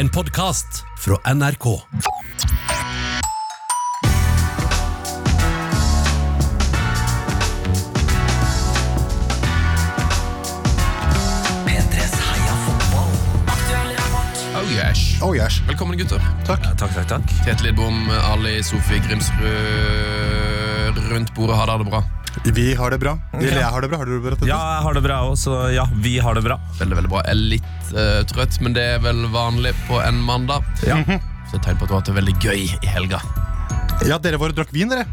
En podkast fra NRK. P3s Heia fotball. Oh yes. Oh yes. Velkommen, gutter. Takk. Takk, takk, takk. Tete Lidbom, Ali, Sofie Grimsrud rundt bordet. ha det bra? Vi har det bra. Eller jeg har det bra. Har du det bra? Ja, jeg har det bra òg, så ja, vi har det bra. Veldig, veldig bra. Jeg er litt uh, trøtt, men det er vel vanlig på en mandag. Ja. Så det er tegn på at du har hatt det veldig gøy i helga. ja, dere var og drakk vin, dere.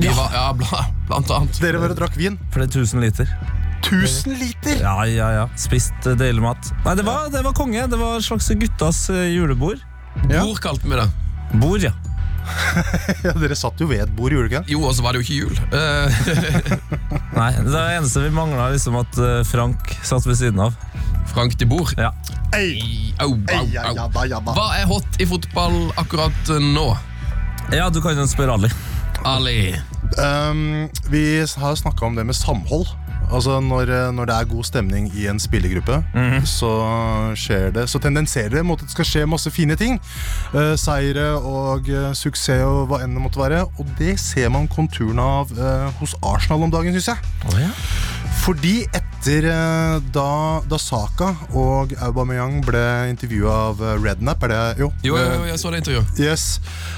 Ja, var, ja, bla, blant annet. Dere var og drakk vin. For det er 1000 liter. 1000 liter! Ja, ja, ja. Spist uh, deilig mat. Nei, det var, det var konge. Det var et slags guttas eh, julebord. Ja. Bord kalte vi det? Bord, ja. Ja, dere satt jo ved et bord, gjorde dere ikke? Jo, og så var det jo ikke jul. Eh, Nei, det eneste vi mangla, liksom at eh, Frank satt ved siden av. Frank de Boer. Ja. Ei, Au, au, ei, ja, au. da, ja, da. Hva er hot i fotball akkurat eh, nå? ja, du kan jo spørre Ali. Ali. Um, vi har snakka om det med samhold. Altså når, eh, når det er god stemning i en spillergruppe, så skjer det Så tendenserer det mot at det skal skje masse fine ting. Uh, seire og uh, suksess og hva enn det måtte være. Og det ser man konturene av uh, hos Arsenal om dagen, syns jeg. Oh, ja. Fordi etter da, da Saka og Aubameyang ble intervjua av Rednap, er det jo? Jo, jo, jo, jeg så det intervjuet. Yes.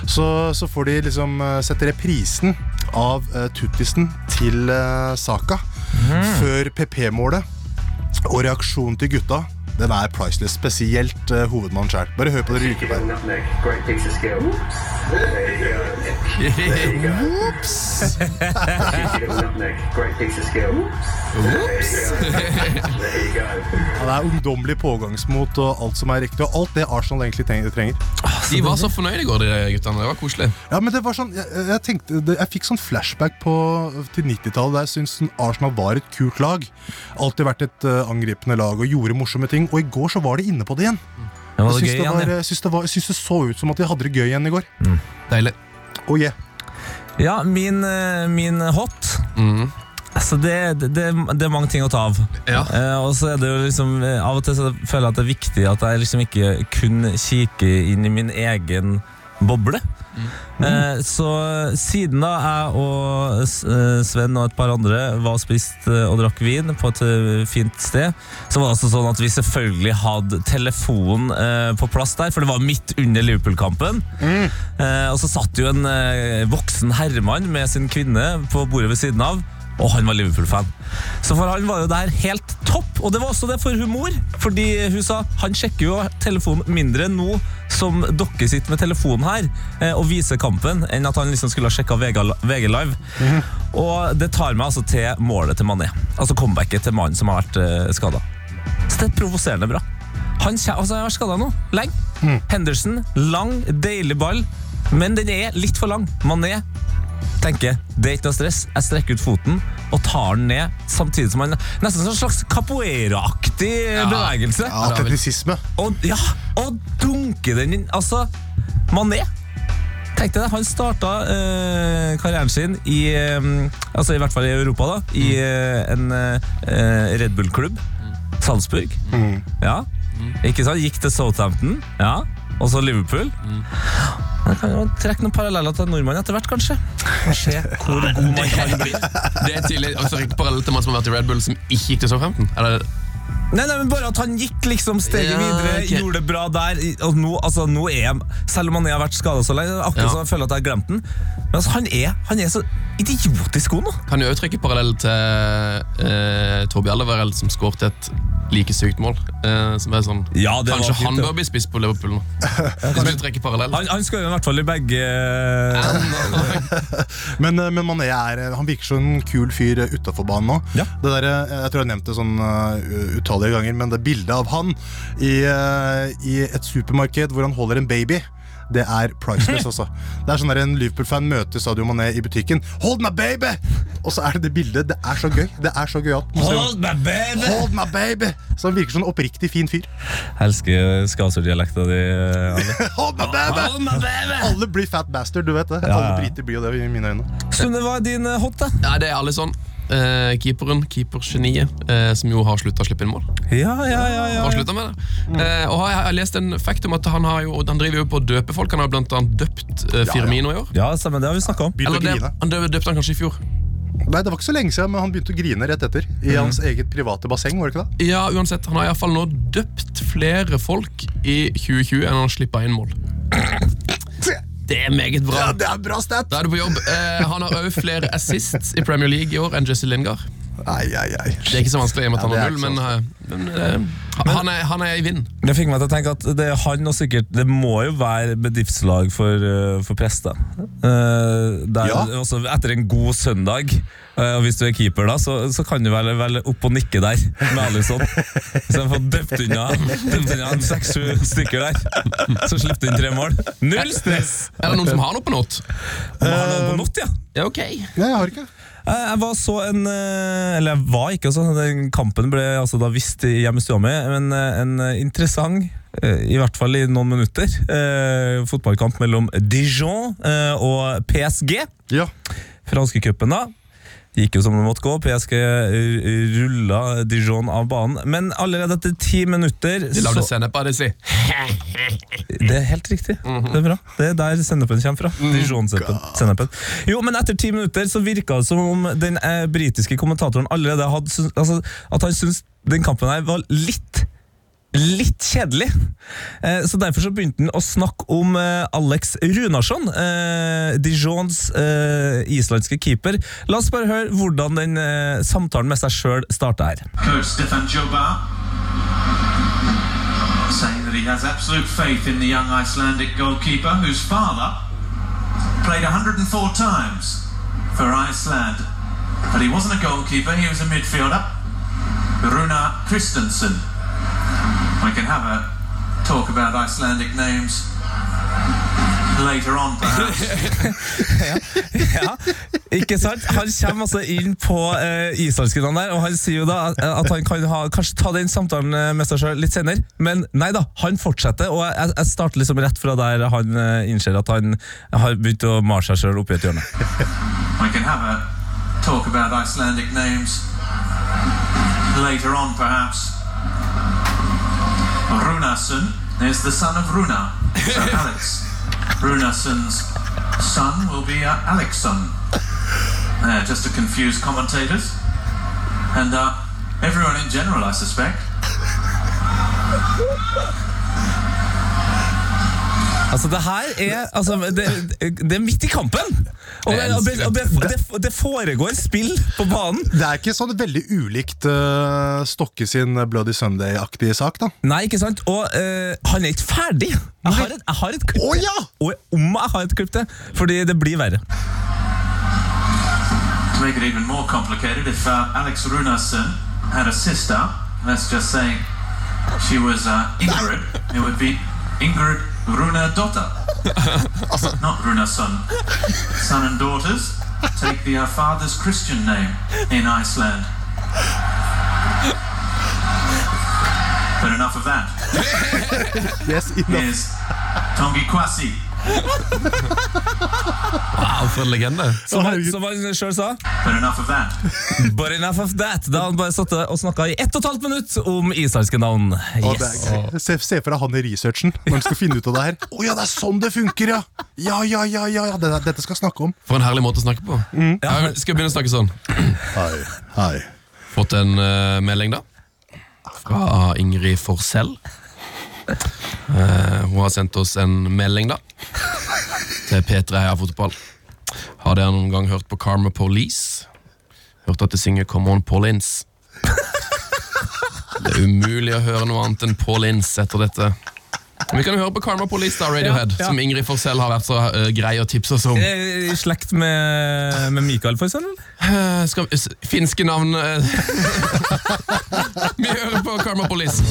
Så, så får de liksom sette reprisen av tuttisen til eh, Saka før PP-målet. Og reaksjonen til gutta den er priceless, spesielt uh, hovedmannen sjøl. Bare hør på det ryker der. Ops! go. Han er ungdommelig pågangsmot og alt som er riktig, og alt det Arsenal egentlig trenger. trenger. De var så fornøyde i går, de guttene. Det var koselig. Ja, men det var sånn, Jeg, jeg tenkte, det, jeg fikk sånn flashback på, til 90-tallet, der jeg syntes Arsenal var et kult lag. Alltid vært et uh, angripende lag og gjorde morsomme ting. Og i går så var de inne på det igjen. Det var Jeg det syns gøy det, igjen, ja. jeg syns det, var, syns det så ut som at de hadde det gøy igjen i går. Deilig. Oh yeah. Ja, min, eh, min hot mm. Altså det, det, det, det er mange ting å ta av. Ja. Eh, og så er det jo liksom eh, Av og til så føler jeg at det er viktig at jeg liksom ikke kun kikker inn i min egen boble. Eh, så siden da jeg og eh, Sven og et par andre var spist eh, og drakk vin på et eh, fint sted, så var det altså sånn at vi selvfølgelig hadde telefonen eh, på plass der, for det var midt under Liverpool-kampen. Eh, og så satt jo en eh, voksen herremann med sin kvinne på bordet ved siden av. Og han var Liverpool-fan. Så for han var jo det her helt topp. Og det var også det for humor. Fordi hun sa han sjekker jo telefonen mindre nå som dere sitter med telefonen her eh, og viser kampen, enn at han liksom skulle ha sjekka VG, VG Live. Og det tar meg altså til målet til Mané. Altså comebacket til mannen som har vært uh, skada. Så det er provoserende bra. Han altså, har vært skada nå, lenge. Henderson, lang, deilig ball, men den er litt for lang. Mané tenker det er ikke noe stress. Jeg strekker ut foten og tar den ned, samtidig som han Nesten som en slags capoeira-aktig bevegelse. Ja, Atletisisme. Og, ja, og dunker den inn. Altså, Mané Tenk deg det, Han starta eh, karrieren sin i eh, Altså i hvert fall i Europa, da. I eh, en eh, Red Bull-klubb. Salzburg. Ja. Ikke sant? Gikk til Southampton. Ja. Og så Liverpool. Man kan jo trekke noen paralleller til nordmann etter hvert, kanskje. Se hvor god man kan bli. Det er tidlig, altså, parallell til man som har vært i Red Bull, som ikke gikk til Southampton. Eller, Nei, nei, men Bare at han gikk liksom steget Ja, videre, okay. gjorde det bra der. Og nå, altså, nå er jeg, Selv om han har vært skada så lenge, akkurat Ja. som jeg føler at jeg har glemt den. Men altså, han, er, han er så idiotisk god nå. kan jo òg trekke parallell til eh, Torbjørn Alderweireld, som skåret et like sykt mål. Eh, som er sånn Ja, det var Kanskje fint, han det. bør bli spiss på Liverpool nå. Hvis vi trekker parallell. Han, han skal jo i hvert fall i begge Men, eh, men Mané er, eh, han virker som en kul fyr utafor banen nå. Ja. Det der, eh, jeg tror jeg har nevnt det sånn uh, utallige ganger, men det bildet av han i, eh, i et supermarked hvor han holder en baby det er priceless, altså. Det er sånn der En Liverpool-fan møter Sadio Mané i butikken. 'Hold my baby!' Og så er det det bildet. Det er så gøy. Det er så gøyalt. Hold my baby! Hold my baby! Så han virker som en oppriktig fin fyr. Jeg elsker skaserddialekta di. Hold my baby! Hold my baby! Alle blir fat bastard, du vet det. Ja. Alle briter blir jo det i mine øyne. Sunne, hva er din eh, hot, da? Ja, det er Alison. Eh, keeperen, keepergeniet, eh, som jo har slutta å slippe inn mål. Ja, ja, ja, ja, Har ja. sluttet med det. Eh, og jeg har lest en fact om at han, har jo, han driver jo på å døpe folk. Han har blant annet døpt eh, Firmino i år. Ja, stemmer, det har vi snakka om. Begynte Eller det, grine. han dø- døpte han kanskje i fjor. Nei, Det var ikke så lenge siden, men han begynte å grine rett etter. I hans eget private basseng, var det ikke det? Ja, uansett, Han har i hvert fall nå døpt flere folk i 2020 enn han slippa inn mål. Det er meget bra. Ja, det er bra stat! Da er du på jobb. Eh, han har òg flere assists i Premier League i år enn Jesse Lingard. Ai, ai, ai. Det er ikke så vanskelig i og med at Ja, han er har null, men, ikke eh, men eh, han, er, han er i vind. Det fikk meg til å tenke at det er han og sikkert Det må jo være bedriftslag for, uh, for prester. Uh, der, Ja. også etter en god søndag, uh, og hvis du er keeper, da så, så kan du vel, vel opp og nikke der med Alison. Hvis han får døpt unna døpt unna seks-sju stykker der, så slipper du inn tre mål. Null stress! Er det noen som har noe på not? Har noen på not, ja. Ja, ok. Nei, jeg har ikke. Eh, Jeg var så en eh, Eller jeg var ikke, også, Den kampen ble altså da visst hjemme i stua mi, men eh, en interessant i hvert fall i noen minutter. Fotballkamp mellom Dijon og PSG. Ja. Franske cupen, da. Gikk jo som det måtte gå. PSG skal rulla Dijon av banen. Men allerede etter ti minutter De lagde så- sennep av det, si. det er helt riktig. Det er bra. Det er der sennepen kommer fra. Dijon-sennepen. Jo, men etter ti minutter så virka det som om den eh, britiske kommentatoren allerede hadde altså, At han syntes den kampen her var litt Litt kjedelig. Eh, så Derfor så begynte han å snakke om eh, Alex Runarsson, eh, Dijons islandske keeper. La oss bare høre hvordan den samtalen med seg sjøl starta her. Coach Stefan Jobar saying that he has absolute faith in the young Icelandic goalkeeper whose father played 104 times for Iceland. But he wasn't a goalkeeper, he was a midfielder. Runa Kristensen. We can have a talk about Icelandic names later on, perhaps. Ja, ikke sant? Han kommer altså inn på uh, islandsken der, og han sier jo da at, at han kan ha, kanskje ta den samtalen eh, med seg selv litt senere. Men nei da, han fortsetter, og jeg, jeg starter liksom rett fra der han eh, innser at han har begynt å male seg sjøl oppi et hjørne. I can have a talk about Icelandic names later on, perhaps. Runarsson is the son of Runa, so Alex. Runarsson's son will be uh, Alexson. Uh, just to confuse commentators. And uh, everyone in general, I suspect. Altså, det her er altså, det, det er midt i kampen! Og, det, og, det, og det, det, det foregår spill på banen. Det er ikke sånn veldig ulikt uh, Stokke sin Bloody Sunday-aktige sak, da. Nei, ikke sant? Og uh, han er ikke ferdig! Jeg har et, jeg har et klipp til. ja! Og om jeg har et klipp til, fordi det blir verre. Make it even more complicated, if uh, Alex Runarsson had a sister, let's just say she was uh, Ingrid, it would be Ingrid Runadotter. Not Runarsson. Son Son and daughters take the uh, father's Christian name in Iceland. But enough of that. Yes, enough. Here's Tongi Kwasi. Wow, for en legende. Som han, som han sjøl sa. But enough of that. But enough of that. Da han bare satt og snakka i ett og et halvt minutt om islandske navn. Å, det Yes. er. Se, se for deg han i researchen når han skal finne ut av det her. Å ja, det er sånn det funker, ja! Ja, ja, ja, ja, ja. Dette, dette skal jeg snakke om. For en herlig måte å snakke på. Jeg skal begynne å snakke sånn. Hei, hei. Fått en eh, melding, da. Fra Ingrid Forsell. Eh, hun har sendt oss en melding, da. Til P3 Heia Fotball. Har dere noen gang hørt på Karma Police? Hørt at de synger Come On Paulins? Det er umulig å høre noe annet enn Paulins etter dette. Vi kan jo høre på Karma Police, da, Radiohead, Ja, ja. som Ingrid Forsell har vært så uh, grei å tipse oss om. Eh, I slekt med, med Mikael, for eksempel? Uh, skal vi, s- finske navn uh. Vi hører på Karma Police.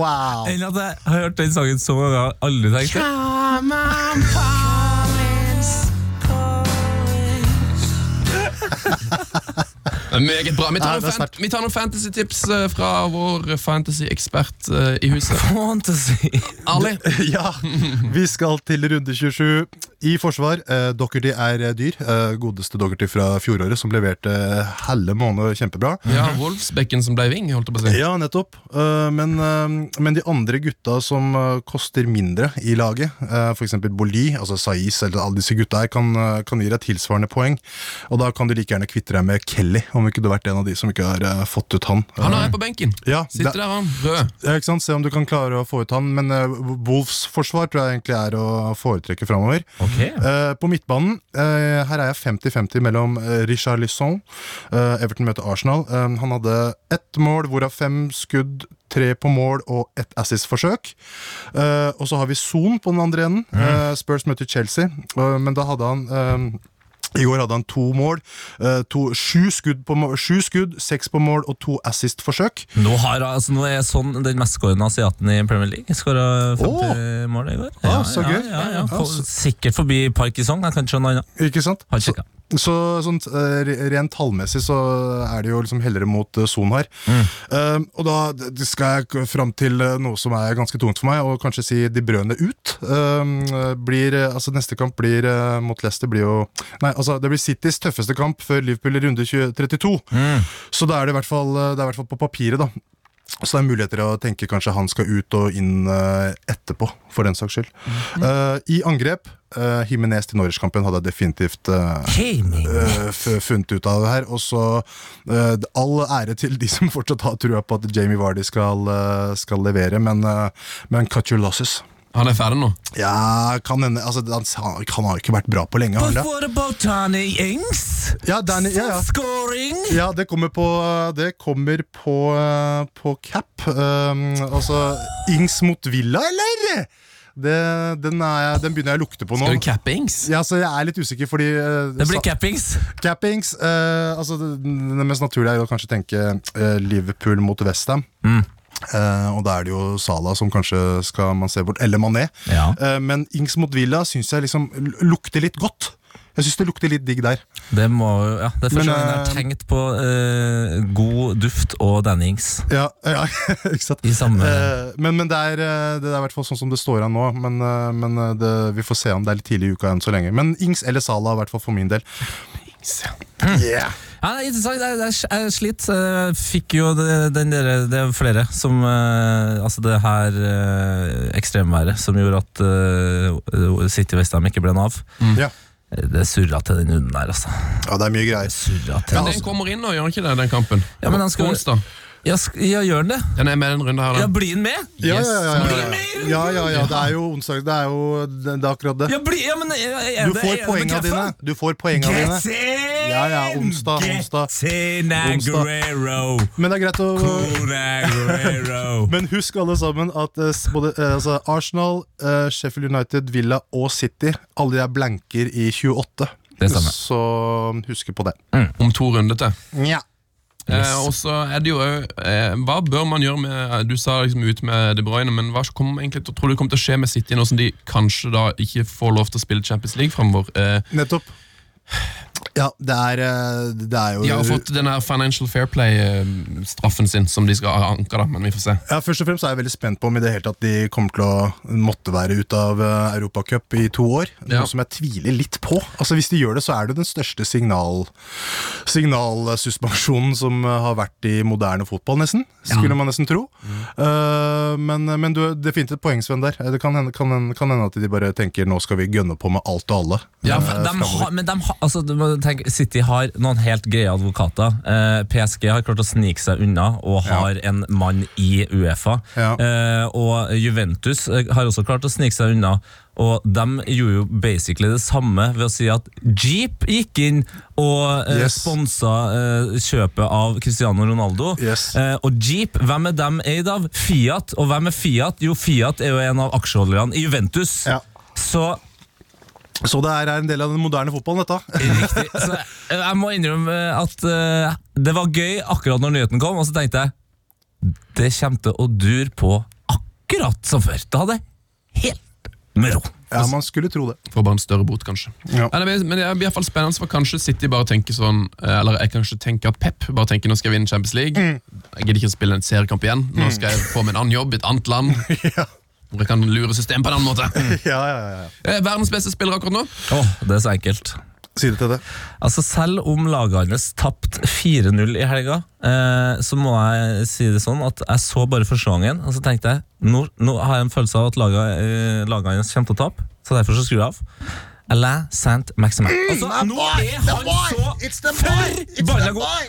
Wow. Enn at jeg har hørt den sangen så mange ganger, aldri tenkt det. Er Meget bra. Vi tar, noen, fan vi tar noen fantasy-tips eh, fra vår fantasy-ekspert eh, i huset. Fantasy. Ali. Ja, vi skal til runde 27 i forsvar. Eh, Docherty er eh, dyr. Eh, godeste Docherty fra fjoråret, som leverte halve helle måned kjempebra. Ja, Wolfsbekken som ble ving, holdt jeg på å si. Ja, nettopp. Eh, men, eh, men de andre gutta som eh, koster mindre i laget, eh, f.eks. Boli, altså Saiz eller alle disse gutta her, kan, eh, kan gi deg tilsvarende poeng. Og da kan du like gjerne kvitte deg med Kelly, om ikke du har vært en av de som ikke har eh, fått ut han. Han er på benken. Ja, Sitter der, han. Rød. Ja, ikke sant? Se om du kan klare å få ut han. Men Wolves forsvar tror jeg egentlig er å foretrekke framover. Ok. Uh, på midtbanen uh, her er jeg 50-50 mellom uh, Richard Lisson. Everton møter Arsenal. Eh, han hadde ett mål, hvorav fem skudd, tre på mål og ett assist-forsøk. Eh, og så har vi Son på den andre enden. Eh, Spurs møter Chelsea, Eh, men da hadde han eh, i går hadde han to mål, eh, to, sju, skudd på sju skudd, seks på mål og to assist-forsøk. Nå, altså, nå er sånn den mestskårende asiaten i Premier League. Skåra 50 oh. mål i går. Ah, så gøy. Ja, ja, ja. Ja, Sikkert forbi Parkinson. Jeg kan ikke skjønne noe annet. Ikke sant? Har sjekket. Så sånn, eh, rent tallmessig så er det jo liksom hellere mot eh, Son her. Mm. Eh, og da skal jeg fram til eh, noe som er ganske tungt for meg, og kanskje si De Brøne ut. Eh, blir, altså Neste kamp blir mot Leicester blir jo Nei, altså det blir Citys tøffeste kamp før Liverpool i runde 20, 32. Mm. Så da er det i hvert fall, det er i hvert fall på papiret, da. Så det er muligheter å tenke kanskje han skal ut og inn eh, etterpå, for den saks skyld. Mm. Uh, I angrep, uh, Himinez til Norwich-kampen hadde jeg definitivt uh, eh, funnet ut av det her. Og så all ære til de som fortsatt har trua på at Jamie Vardy skal, skal levere, men, uh, men losses. Han er ferdig nå. Ja, kan hende altså, han, han har jo ikke vært bra på lenge. But what about Danny Ings? Ja, Danny, ja, ja. Scoring! Ja, det kommer på Det kommer på, eh, på cap. Um, altså Ings mot Villa, eller? Det, den, er, den begynner jeg å lukte på nå. Skal du cappe Ings? Ja, så Jeg er litt usikker, fordi uh, Det blir cappings. Cappings uh, altså det, det mest naturlige er jo å kanskje tenke uh, Liverpool mot Westham. Mm. Uh, og da er det jo Salah som kanskje skal man se bort, eller Mané. Ja. Uh, men Ings mot Villa syns jeg liksom lukter litt godt. Jeg syns det lukter litt digg der. Det, må, jo- ja, det er første gang jeg har eh, tenkt på uh, god duft og Dannings Ja, ja ikke sant? i samme Uh, men, men det er, det er i hvert fall sånn som det står an nå. Men, men det, vi får se om det er litt tidlig i uka enn så lenge. Men Ings eller Salah, i hvert fall for min del. Ings, ja. Yeah. Ja, det er interessant. Jeg, jeg, jeg sliter. Jeg fikk jo den der, det er flere som eh, Altså det her eh, ekstremværet som gjorde at uh, City Westham ikke ble Nav. Ja. Det surra til den hunden der, altså. ja, det er mye greier. Til. Men den kommer inn nå, gjør den ikke det, den kampen? Ja, men han skal- onsdag. Ja, sk ja, gjør den det? Den er med den runden her, Ja, blir den med? Ja, Yes. ja, ja, ja, Bli ja. med! ja, ja, ja. Det er jo onsdag. Det er jo det, det er akkurat det. Ja, bli, ja men er, er Du får poenga dine. Du får poenga dine. In! Ja, ja, onsdag, onsdag. Onsdag. Aguero. Men det er greit å Men husk alle sammen at eh, både eh, altså Arsenal, eh, Sheffield United, Villa og City Alle de er blanker i 28. Det stemmer. Så husk på det. Om to runder til. Eh, og så er det jo eh, Hva bør man gjøre med Du sa liksom ut med De Bruyne, men hva kommer egentlig til, tror du kommer til å skje med City nå som de kanskje da ikke får lov til å spille Champions League framover? Eh, Nettopp. Ja, det er, eh, det er jo de har fått den her Financial Fair Play-straffen sin, som de skal anke, da, men vi får se. Ja, Først og fremst er jeg veldig spent på om i det hele tatt de kommer til å måtte være ute av uh, Europacup i to år. Ja. Noe som jeg tviler litt på. Altså Hvis de gjør det, så er det den største signal signalsuspensjonen som eh, har vært i moderne fotball, nesten. Skulle man nesten tro. Eh, men, men du har definitivt et poeng, Sven, der. Det kan hende, kan, kan hende at de bare tenker nå skal vi gønne på med alt og alle. Ja, for uh, de har, men de har, altså, tenke, City har noen helt greie advokater. Eh, PSG har klart å snike seg unna og har en mann i Uefa. Ja. Eh, og Juventus eh, har også klart å snike seg unna. Og de gjorde jo basically det samme ved å si at Jeep gikk inn og eh, Yes. sponsa eh, kjøpet av Cristiano Ronaldo. Yes. Eh, og Jeep, hvem er dem eid av? Fiat. Og hvem er Fiat? Jo, Fiat er jo en av aksjeholderne i Juventus. Ja. Så Så det er en del av den moderne fotballen, dette. Riktig. Så jeg, jeg må innrømme at eh, det var gøy akkurat når nyheten kom, og så tenkte jeg det kommer til å dure på akkurat som før. Da hadde jeg helt med ro. Ja, man skulle tro det. Får bare en større bot, kanskje. Ja. Nei, men det blir i hvert fall spennende, for kanskje City bare tenker sånn eh, Eller jeg kanskje tenker at Pep bare tenker nå skal jeg vinne Champions League. Jeg gidder ikke å spille en seriekamp igjen. Nå skal jeg få meg en annen jobb i et annet land. Ja. Hvor jeg kan lure systemet på en annen måte. Ja, ja, ja, ja. Eh, Verdens beste spiller akkurat nå. Åh, det er så enkelt. Si det til det. Altså Selv om laget hans tapte 4-0 i helga, eh, så må jeg si det sånn at jeg så bare første gangen, og så tenkte jeg nå, nå har jeg en følelse av at laget, eh, laget hans kommer til å tape, så derfor så skrur jeg av. Alain Saint-Maximin. Altså, nå er han så forbanna god!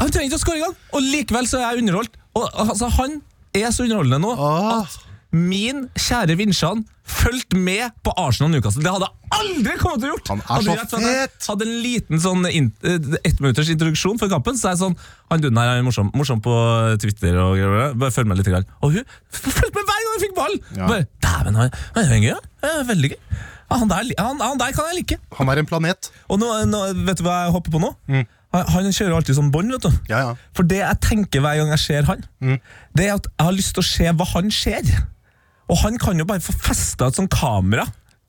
Han trenger ikke å skåre engang, og likevel så er jeg underholdt. Og altså, Han er så underholdende nå Ah, at min kjære Vinsjan fulgt med på Arsenal Newcastle. Det hadde jeg aldri kommet til å gjort! Han er Hadde så rett fet! Hadde en liten sånn in, eh, ettminutters introduksjon før kampen. Så er jeg sånn Han duden her er morsom, morsom på Twitter og greier. Bare følg med litt. Grann. Og hun fulgte med hver gang hun fikk ball! Ja. Bare, Dæven, han, han er gøy, ja. Veldig gøy. Han, der, han, han der kan jeg like. han er en planet. Og nå, nå, vet du hva jeg hopper på nå? Han, han kjører alltid sånn bånd, vet du. Ja, ja. For det jeg tenker hver gang jeg ser han, det er at jeg har lyst til å se hva han ser. Og han kan jo bare få festa et sånt kamera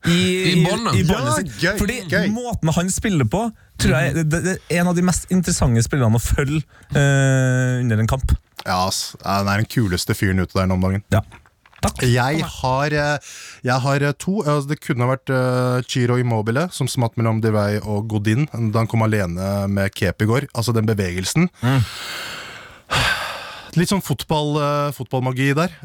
i, I båndet. i båndet Ja, gøy, Fordi gøy. måten han spiller på, tror jeg det, det er en av de mest interessante spillerne å følge uh, under en kamp. Ja, ass. Han er den kuleste fyren ute der nå om dagen. Ja. Takk. Jeg har, eh, jeg har eh, to. Altså, det kunne ha vært uh, Chiro Immobile, som smatt mellom Divey og Godin da han kom alene med Kep i går. Altså den bevegelsen. Litt sånn fotball, fotballmagi der.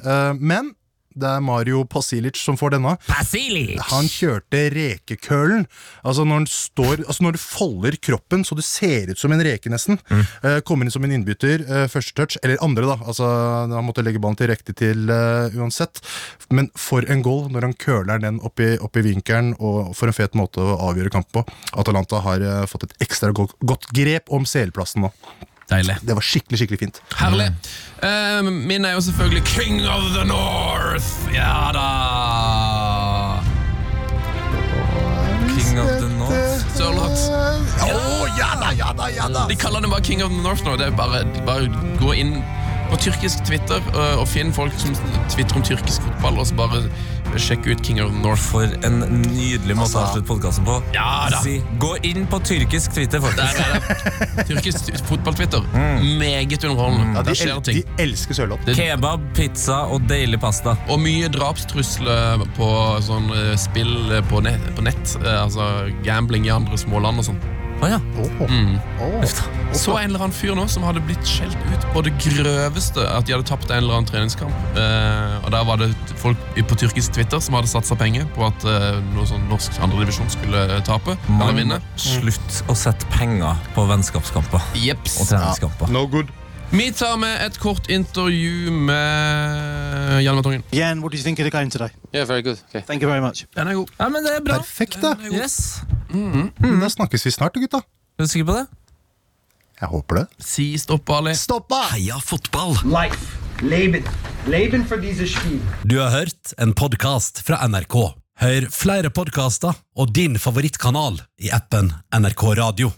Men det er Mario Pasilic som får denne. Pasilic! Han kjørte rekekølen. Altså når, står, altså når du folder kroppen så du ser ut som en reke, nesten. Eh, kommer inn som en innbytter, eh, første touch, eller andre, da. Altså, han måtte legge ballen til riktig til eh, uansett. Men for en goal når han køler den opp i, opp i vinkelen, og for en fet måte å avgjøre kampen på. Atalanta har fått et ekstra godt, godt grep om CL-plassen nå. Deilig. Det var skikkelig, skikkelig fint. Herlig. Uh, min er jo selvfølgelig King of the North. Ja da. King of the North. Sørloth. Oh, ja da, ja da, ja da! De kaller det bare King of the North nå. Det er bare, bare gå inn på tyrkisk Twitter øh, og finn folk som tvitrer om tyrkisk fotball, og så bare sjekk ut King of North. For en nydelig måte å avslutte podkasten på. Ja da. Si, gå inn på tyrkisk Twitter, Der der, er det. Tyrkisk fotball-Twitter. Meget underholdende. Ja, de, skjer el ting. de elsker Sørloth. Kebab, pizza og deilig pasta. Og mye drapstrusler på sånn eh, spill eh, på nett, på nett. eh, Altså gambling i andre små land og sånn. Å ja. Mm. Åh. Så en eller annen fyr nå som hadde blitt skjelt ut på det grøveste. At de hadde tapt en eller annen treningskamp. Eh, og Der var det folk på tyrkisk Twitter som hadde satsa penger på at eh, noe sånn norsk andredivisjon skulle eh, tape. Eller vinne. slutt å sette penger på vennskapskamper Jeps. og treningskamper. No good. Vi tar med et kort intervju med Jan Matongen. Jan, what do you think of the game today? Yeah, very good. Okay. Thank you very much. Den er god. Ja, men det er bra. Perfekt, da. Yes. Men Da snakkes vi snart, gutta. Er du sikker på det? Jeg håper det. Si stopp, Ali. Stoppa! Heia fotball! Life. Leben. Leben for diese Spiel. Du har hørt en podkast fra NRK. Hør flere podkaster og din favorittkanal i appen NRK Radio.